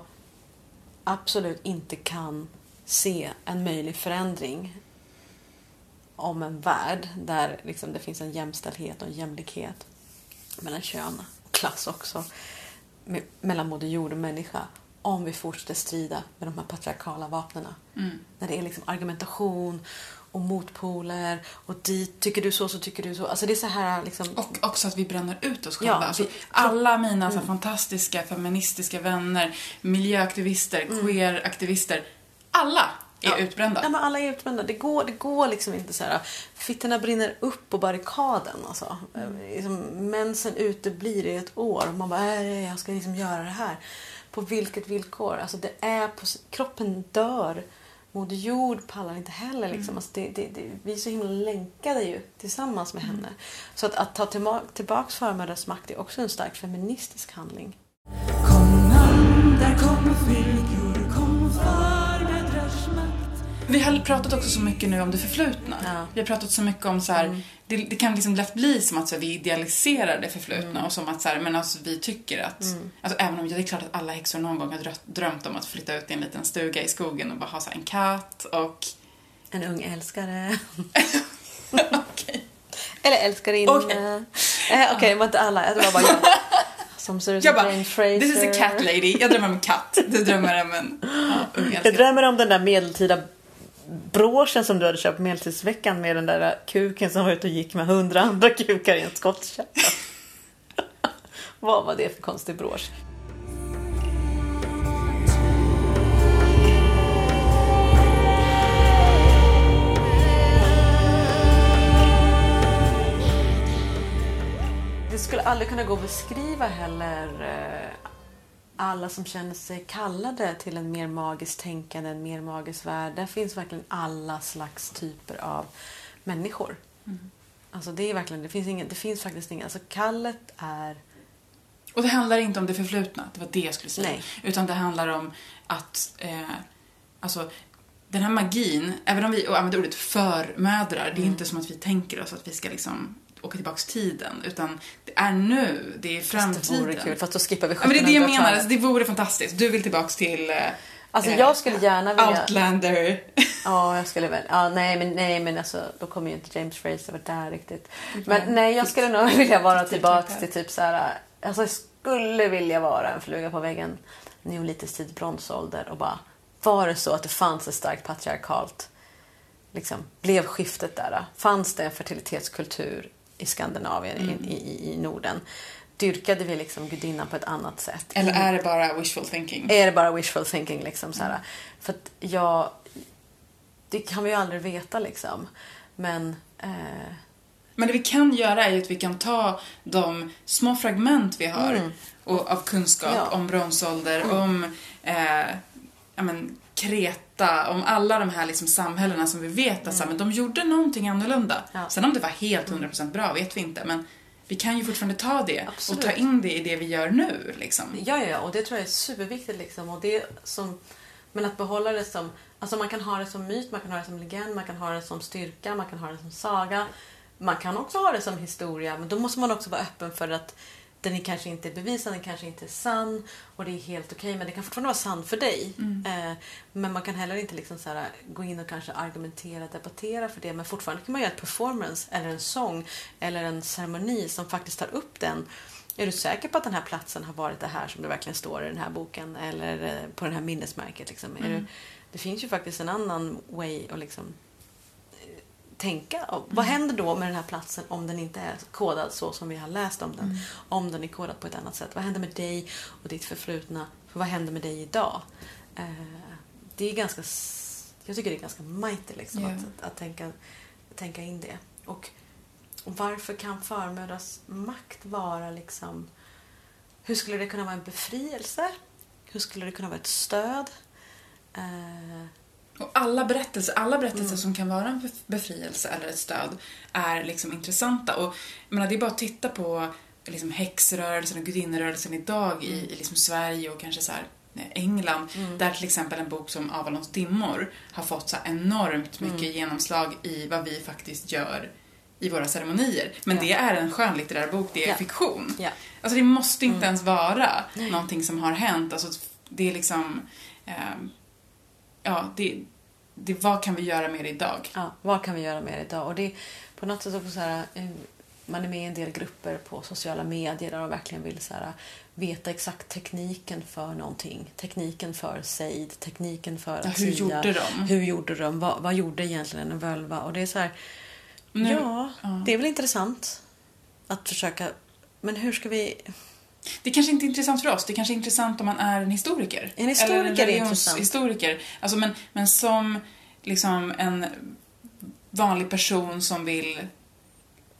absolut inte kan se en möjlig förändring om en värld där liksom det finns en jämställdhet och en jämlikhet mellan kön och klass också. Mellan både jord och människa. Om vi fortsätter strida med de här patriarkala vapnen. Mm. När det är liksom argumentation och motpoler och dit tycker du så så tycker du så. Alltså det är så här liksom... Och också att vi bränner ut oss Ja, själva. alltså, vi- alla mina Mm. så fantastiska feministiska vänner, miljöaktivister, queeraktivister. Alla är Mm. Ja. utbrända. Nej, men alla är utbrända. Det går, det går liksom inte så här. Fittorna brinner upp på barrikaden. Alltså. Mm. Liksom, mensen uteblir i ett år. Man bara, äh, jag ska liksom göra det här. På vilket villkor? Alltså, det är på, kroppen dör. Moder Jord pallar inte heller. Mm. Liksom. Alltså, det, det, det, vi är så himla länkade ju tillsammans med Mm. henne. Så att, att ta tillbaka, tillbaks förmödrars är också en stark feministisk handling. Kom där kommer flickor, kom makt. Vi har pratat också så mycket nu om det förflutna. Ja. Mm. Vi har pratat så mycket om så här, det, det kan liksom lätt bli som att så här, vi idealiserar det förflutna Mm. och som att så här, men alltså vi tycker att, alltså även om det är klart att alla häxor någon gång har drömt, om att flytta ut i en liten stuga i skogen och bara ha så en katt och En ung älskare. (laughs) Okej. Eller älskarinna. Okej. Eh, Okej, det var inte alla. Det var bara jag. Som ser ut som Jag Jane Fraser. this is a cat lady. Jag drömmer om en katt. Du drömmer om en ja, ung Jag älskare. drömmer om den där medeltida broschen som du hade köpt på Medeltidsveckan med den där kuken som var ute och gick med hundra andra kukar i en skottkärra. (laughs) Vad var det för konstig brosch? Det skulle aldrig kunna gå att beskriva heller eh, alla som känner sig kallade till en mer magisk tänkande, en mer magisk värld. Där finns verkligen alla slags typer av människor. Alltså det är verkligen, det finns, ingen, det finns faktiskt ingen, alltså kallet är Och det handlar inte om det förflutna, det var det jag skulle säga. Nej. Utan det handlar om att, eh, alltså, den här magin, även om vi använder ordet förmödrar, Mm. det är inte som att vi tänker oss att vi ska liksom åka tillbaks tiden, utan är nu, det är Det framtiden. vore kul, fast då skippar vi Ja, men det är det jag 1700-talet. menar, alltså, det vore fantastiskt. Du vill tillbaks till eh, Alltså eh, jag skulle gärna vilja... Outlander. Ja, jag skulle väl... Ja, nej, men, nej, men alltså, då kommer ju inte James Fraser vara där riktigt. Men nej, jag skulle nog (laughs) vilja vara tillbaks karaktär. till typ så här... Alltså jag skulle vilja vara en fluga på väggen. Neolitisk tid, bronsålder och bara... Var det så att det fanns ett starkt patriarkalt... Liksom, blev skiftet där? Fanns det en fertilitetskultur i Skandinavien, Mm. i, i, i Norden? Dyrkade vi liksom gudinnan på ett annat sätt? Eller är det bara wishful thinking? Är det bara wishful thinking liksom så här? För att jag... Det kan vi ju aldrig veta liksom. Men... Eh, Men det vi kan göra är ju att vi kan ta de små fragment vi har Mm. och, av kunskap Ja. om bronsålder, om eh, ja, men, Kreta, om alla de här liksom samhällena som vi vet att mm. de gjorde någonting annorlunda. Ja. Sen om det var helt 100% bra vet vi inte, men vi kan ju fortfarande ta det Absolut. och ta in det i det vi gör nu. Liksom. ja, ja, ja, och det tror jag är superviktigt liksom. Och det som, men att behålla det som... Alltså man kan ha det som myt, man kan ha det som legend, man kan ha det som styrka, man kan ha det som saga. Man kan också ha det som historia, men då måste man också vara öppen för att den är kanske inte bevisad, den kanske inte är sann och det är helt okej men det kan fortfarande vara sann för dig. Eh, men man kan heller inte liksom så här, gå in och kanske argumentera, debattera för det men fortfarande kan man göra ett performance eller en sång eller en ceremoni som faktiskt tar upp den. Är du säker på att den här platsen har varit det här som det verkligen står i den här boken eller eh, på det här minnesmärket? Liksom? Är du, det finns ju faktiskt en annan way att liksom tänka. Vad händer då med den här platsen om den inte är kodad så som vi har läst om den? Om den är kodad på ett annat sätt. Vad händer med dig och ditt förflutna? För vad händer med dig idag? Eh, det är ganska... Jag tycker det är ganska mighty liksom, Ja. att, att, att tänka, tänka in det. Och, och varför kan förmödrars makt vara liksom... Hur skulle det kunna vara en befrielse? Hur skulle det kunna vara ett stöd? Eh, Och alla berättelser, alla berättelser Mm. som kan vara en bef- befrielse eller ett stöd är liksom intressanta. Och jag menar, det är bara att titta på liksom häxrörelsen och gudinnerörelsen idag i, Mm. i liksom Sverige och kanske så här eh, England. Där till exempel en bok som Avalons dimmor har fått så enormt mycket Mm. genomslag i vad vi faktiskt gör i våra ceremonier. Men Ja. det är en skönlitterär bok, det är Ja. fiktion. Ja. Alltså det måste inte Mm. ens vara någonting som har hänt. Alltså det är liksom... ehm, ja, det, det, vad kan vi göra det idag? Ja, vad kan vi göra det idag? Och det på något sätt också så här, eh, man är med i en del grupper på sociala medier där de verkligen vill så här, veta exakt tekniken för någonting. Tekniken för sejd, tekniken för Ja, att hur gjorde de? Hur gjorde de? Vad, vad gjorde egentligen en völva? Och det är så här, Nu- ja, ja. det är väl intressant att försöka, men hur ska vi... Det kanske inte är intressant för oss, det kanske är intressant om man är en historiker. En historiker Eller en är intressant. religionshistoriker. Alltså, men, men som liksom en vanlig person som vill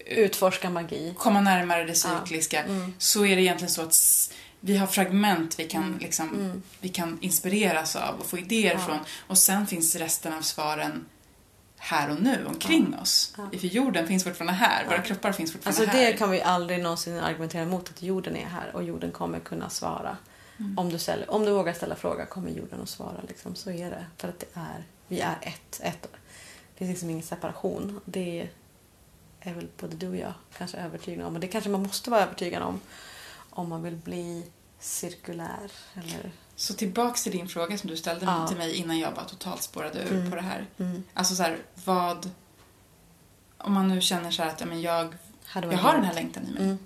Utforska magi. komma närmare det Ja. cykliska Mm. så är det egentligen så att vi har fragment vi kan, liksom, Mm. vi kan inspireras av och få idéer Ja. från. Och sen finns resten av svaren här och nu, omkring oss. Ja. För jorden finns fortfarande här, våra Ja. kroppar finns fortfarande Alltså här. det kan vi aldrig någonsin argumentera emot att jorden är här och jorden kommer kunna svara. Mm. Om, du ställer, om du vågar ställa fråga kommer jorden att svara. Liksom. Så är det. För att det är, vi är ett. ett. Det finns liksom ingen separation. Det är väl både du och jag kanske övertygade om. Och det kanske man måste vara övertygad om. Om man vill bli cirkulär. Eller... Så tillbaks till din fråga som du ställde Ja. till mig innan jag bara totalt spårade ur Mm. på det här. Mm. Alltså så här, vad... Om man nu känner så här att ja, men jag, jag har den här längtan i mig. Mm.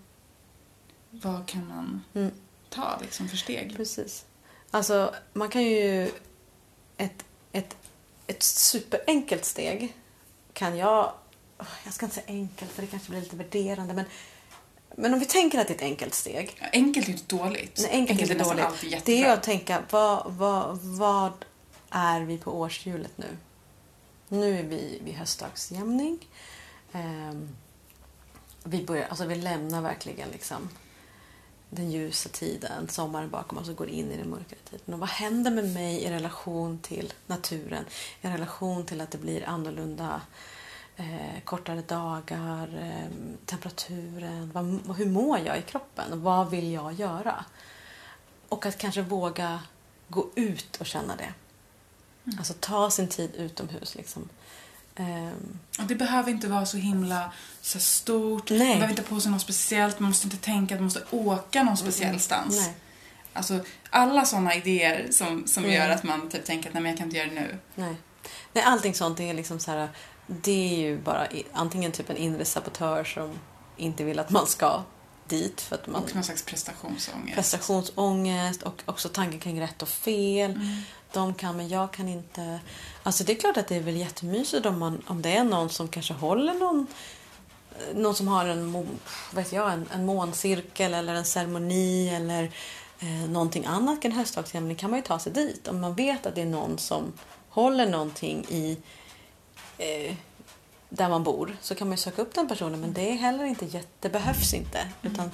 Vad kan man Mm. ta liksom för steg? Precis. Alltså, man kan ju... Ett, ett, ett superenkelt steg kan jag... Jag ska inte säga enkelt, för det kanske blir lite värderande. Men, men om vi tänker att det är ett enkelt steg. Ja, Enkelt är inte dåligt. Nej, enkelt är inte nästan dåligt. alltid Det är att tänka, vad, vad, vad är vi på årshjulet nu? Nu är vi vid höstdagsjämning. Ehm, vi, börjar, alltså vi lämnar verkligen liksom den ljusa tiden, sommaren bakom oss och går in i den mörkare tiden. Och vad händer med mig i relation till naturen? I relation till att det blir annorlunda eh, kortare dagar, eh, temperaturen, vad, hur mår jag i kroppen? Vad vill jag göra? Och att kanske våga gå ut och känna det. Alltså ta sin tid utomhus. Liksom. Och det behöver inte vara så himla så stort. Nej. Man behöver inte på sig något speciellt. Man måste inte tänka att man måste åka någon speciell stans. nej, Alltså, alla såna idéer som, som Mm. gör att man typ tänker att nej, men jag kan inte göra det nu. nej. nej, allting sånt är liksom så här, det är ju bara antingen typ en inre sabotör som inte vill att man ska dit för att man Och någon slags prestationsångest. prestationsångest och också tankar kring rätt och fel. Mm. De kan men jag kan inte. Alltså det är klart att det är väl jättemysigt om, man, om det är någon som kanske håller någon någon som har en, vet jag, en, en måncirkel eller en ceremoni eller eh, någonting annat än höstdagsjämning kan man ju ta sig dit. Om man vet att det är någon som håller någonting i eh, där man bor så kan man ju söka upp den personen men det är heller inte jätte, behövs inte. Utan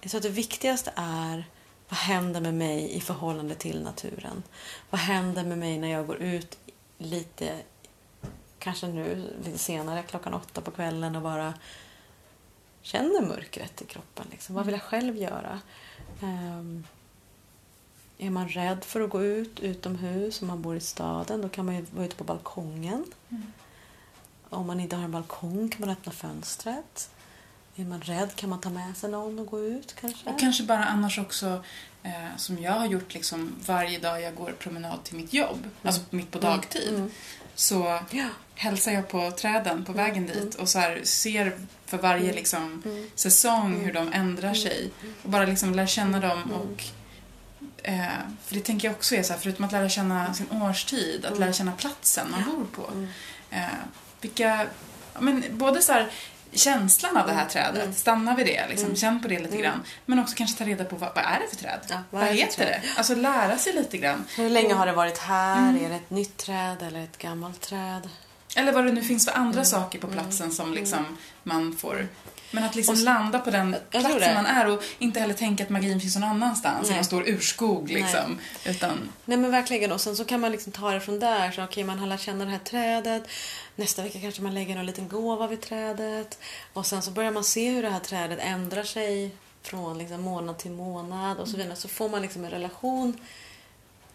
jag att det viktigaste är vad händer med mig i förhållande till naturen? Vad händer med mig när jag går ut lite, kanske nu lite senare, klockan åtta på kvällen och bara känner mörkret i kroppen? Liksom. Vad vill jag själv göra? Um, är man rädd för att gå ut utomhus om man bor i staden då kan man ju vara ute på balkongen. Om man inte har en balkong kan man öppna fönstret. Är man rädd kan man ta med sig någon och gå ut kanske. Och kanske bara annars också, eh, som jag har gjort liksom varje dag jag går promenad till mitt jobb, alltså mitt på dagtid, Mm. så Ja. hälsar jag på träden på vägen dit och så här ser för varje liksom Mm. säsong hur de ändrar sig och bara liksom lär känna dem Mm. och för det tänker jag också är så här, förutom att lära känna sin årstid, att lära känna platsen man bor på. Mm. Eh, vilka, men både så här känslan av det här trädet, Mm. stanna vid det, liksom, Mm. känn på det lite Mm. grann. Men också kanske ta reda på vad, vad är det för träd? Ja, vad för heter träd? det? Alltså lära sig lite grann. Hur länge har det varit här? Mm. Är det ett nytt träd eller ett gammalt träd? Eller vad det nu finns för andra Mm. saker på platsen som liksom man får... Men att liksom Och landa på den platsen man är och inte heller tänka att magin finns någon annanstans i Nej. någon stor urskog liksom. Utan, Nej men verkligen. Och sen så kan man liksom ta det från där. Så okej, man har lärt känna det här trädet. Nästa vecka kanske man lägger någon liten gåva vid trädet. Och sen så börjar man se hur det här trädet ändrar sig från liksom månad till månad och så vidare. Så får man liksom en relation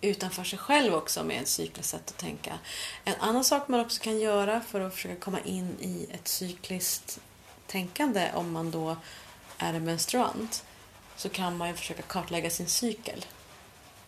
utanför sig själv också med ett cykliskt sätt att tänka. En annan sak man också kan göra för att försöka komma in i ett cykliskt tänkande om man då är en menstruant så kan man ju försöka kartlägga sin cykel.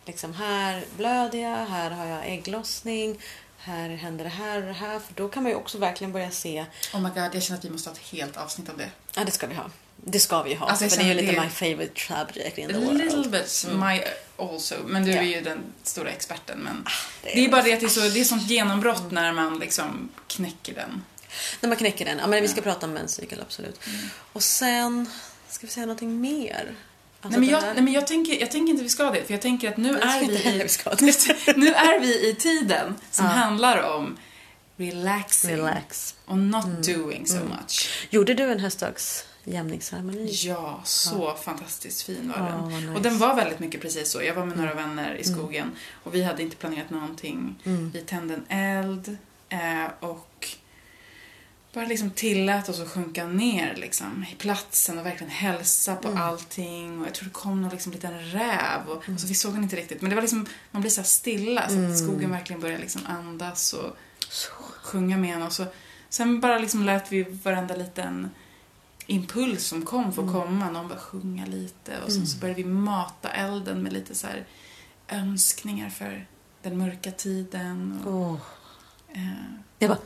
Liksom här blöder jag, här har jag ägglossning, här händer det här och det här. För då kan man ju också verkligen börja se, oh my god, jag känner att vi måste ha ett helt avsnitt av det. ja det ska vi ha. Det ska vi ha. Alltså, för det är ju lite det- my favorite subject in the A world. little bit my also, men du Ja. Ah, är ju den stora experten. Men det är det är bara det att det är, så, det är sånt genombrott när man liksom knäcker den. När man knäcker den. Ja, men vi ska prata om menscykel, absolut. Och sen, ska vi säga någonting mer? Alltså nej, men jag, här- nej men jag tänker, jag tänker inte vi ska det, för jag tänker att nu är vi i, (laughs) nu är vi i tiden som Ja. handlar om relaxing Relax. och not doing so Mm. much. Gjorde du en höstdagsjämningsceremoni? Ja, så fantastiskt fin var Ja, den. vad nice. Och den var väldigt mycket precis så. Jag var med några vänner i skogen och vi hade inte planerat någonting. Mm. Vi tände en eld eh, och bara liksom tillät oss att sjunka ner liksom, i platsen och verkligen hälsa på Mm. allting. Och jag tror det kom någon liksom liten räv. Och, Mm. alltså, vi såg den inte riktigt. Men det var liksom, man blir så här stilla så att skogen verkligen börjar liksom andas och Så. sjunga med en. Och så, sen bara liksom lät vi varenda liten impuls som kom få komma. Någon bara sjunga lite och sen så började vi mata elden med lite så här önskningar för den mörka tiden. Och, Åh. eh, Jag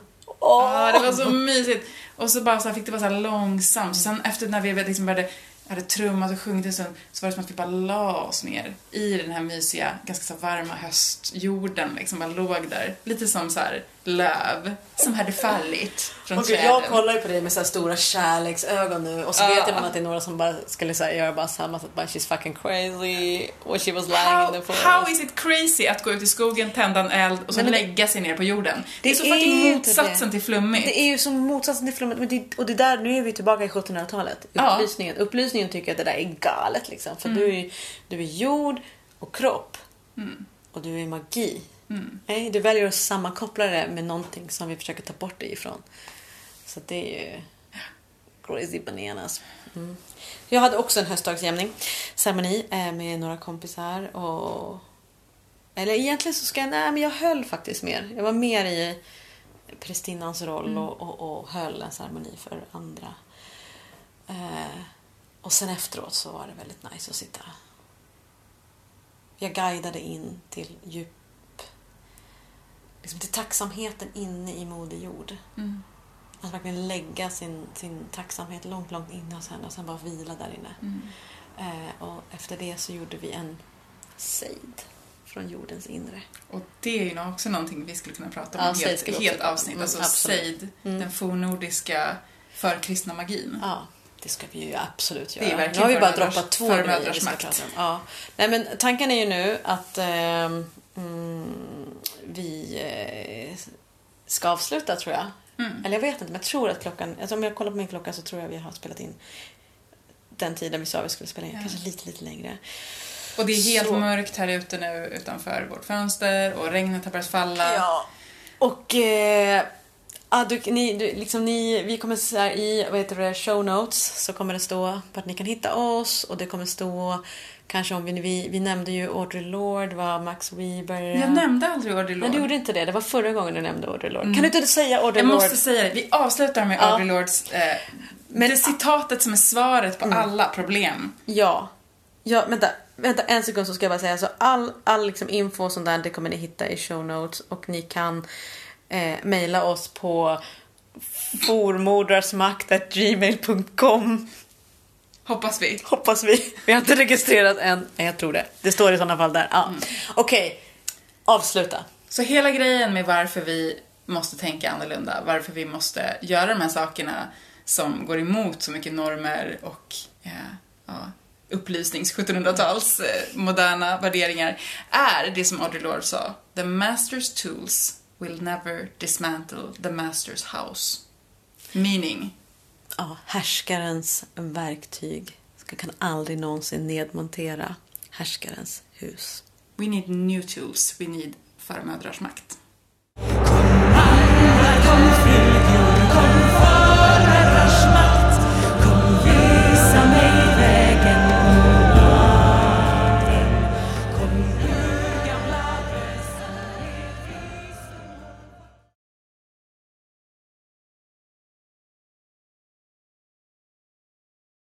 bara... Ja, det var så mysigt. Och så bara så här fick det vara så här långsamt. Sen efter när vi liksom började hade trummat och sjungit en stund så var det som att vi bara la oss ner i den här mysiga, ganska så varma höstjorden liksom, bara låg där. Lite som så här löv som hade fallit från gud, träden. jag kollar ju på dig med så stora kärleksögon nu och så vet man att det är några som bara skulle så här, göra bara samma sätt, bara she's fucking crazy what she was lying How, in the forest. how is it crazy att gå ut i skogen, tända en eld och så Men lägga sig ner på jorden? Det är så fucking motsatsen det. till flummigt. Det är ju som motsatsen till flummet. Men det, och det där, nu är vi tillbaka i 1700-talet. Ja. Upplysningen. Upplysningen tycker att det där är galet liksom. För du, är, du är jord och kropp. Och du är magi. Nej, du väljer att sammankoppla det med någonting som vi försöker ta bort det ifrån. Så det är ju crazy bananas. Mm. Jag hade också en höstdagsjämning, ceremoni eh, med några kompisar och eller egentligen så ska jag, nej men jag höll faktiskt mer. Jag var mer i prästinnans roll och, och, och höll en ceremoni för andra. Eh, och sen efteråt så var det väldigt nice att sitta. Jag guidade in till djup, liksom till tacksamheten inne i Moder Jord. Mm. Att verkligen lägga sin, sin tacksamhet långt, långt inne hos henne och sen bara vila där inne. Mm. Eh, och efter det så gjorde vi en sejd från jordens inre. Och det är ju också någonting vi skulle kunna prata om Ja, i ett helt, avsnitt. Mm, alltså absolut. sejd, Mm. den fornnordiska förkristna magin. Ja, det ska vi ju absolut Det göra. nu har vi bara droppat två grejer vi ska prata om. Ja. Nej, men tanken är ju nu att ehm, mm, vi eh, ska avsluta tror jag. Mm. Eller jag vet inte, men jag tror att klockan... Alltså om jag kollar på min klocka så tror jag vi har spelat in den tiden vi sa vi skulle spela in. Ja. Kanske lite, lite längre. Och det är helt Så. mörkt här ute nu utanför vårt fönster och regnet har börjat falla. Ja. Och eh, ja, du, ni, du, liksom ni, vi kommer så här, i vad heter det, show notes så kommer det stå att ni kan hitta oss och det kommer stå kanske om vi, vi, vi nämnde ju Audrey Lorde, det var Max Weber. Jag nämnde aldrig Audrey Nej, Lorde. du gjorde inte det. Det var förra gången du nämnde Audrey Lorde. Kan du inte säga Audrey Jag Lorde? måste säga det, vi avslutar med Ja. Audrey Lordes eh, Men- det citatet som är svaret på alla problem. Ja. Ja, vänta, vänta en sekund så ska jag bara säga så all, all liksom info och sånt där det kommer ni hitta i show notes och ni kan eh, mejla oss på formordrarsmakt.gmail.com Hoppas vi. Hoppas vi. (laughs) Vi har inte registrerat än. Nej, jag tror det. Det står i sådana fall där. Ja. Okej, avsluta. Så hela grejen med varför vi måste tänka annorlunda, varför vi måste göra de här sakerna som går emot så mycket normer och eh, ja, upplysnings 1700-tals eh, moderna värderingar, är det som Audre Lorde sa. The master's tools will never dismantle the master's house. Meaning? Ja, härskarens verktyg ska, kan aldrig någonsin nedmontera härskarens hus. We need new tools. We need farmödrars makt. Kom alla, kom flickor, kom före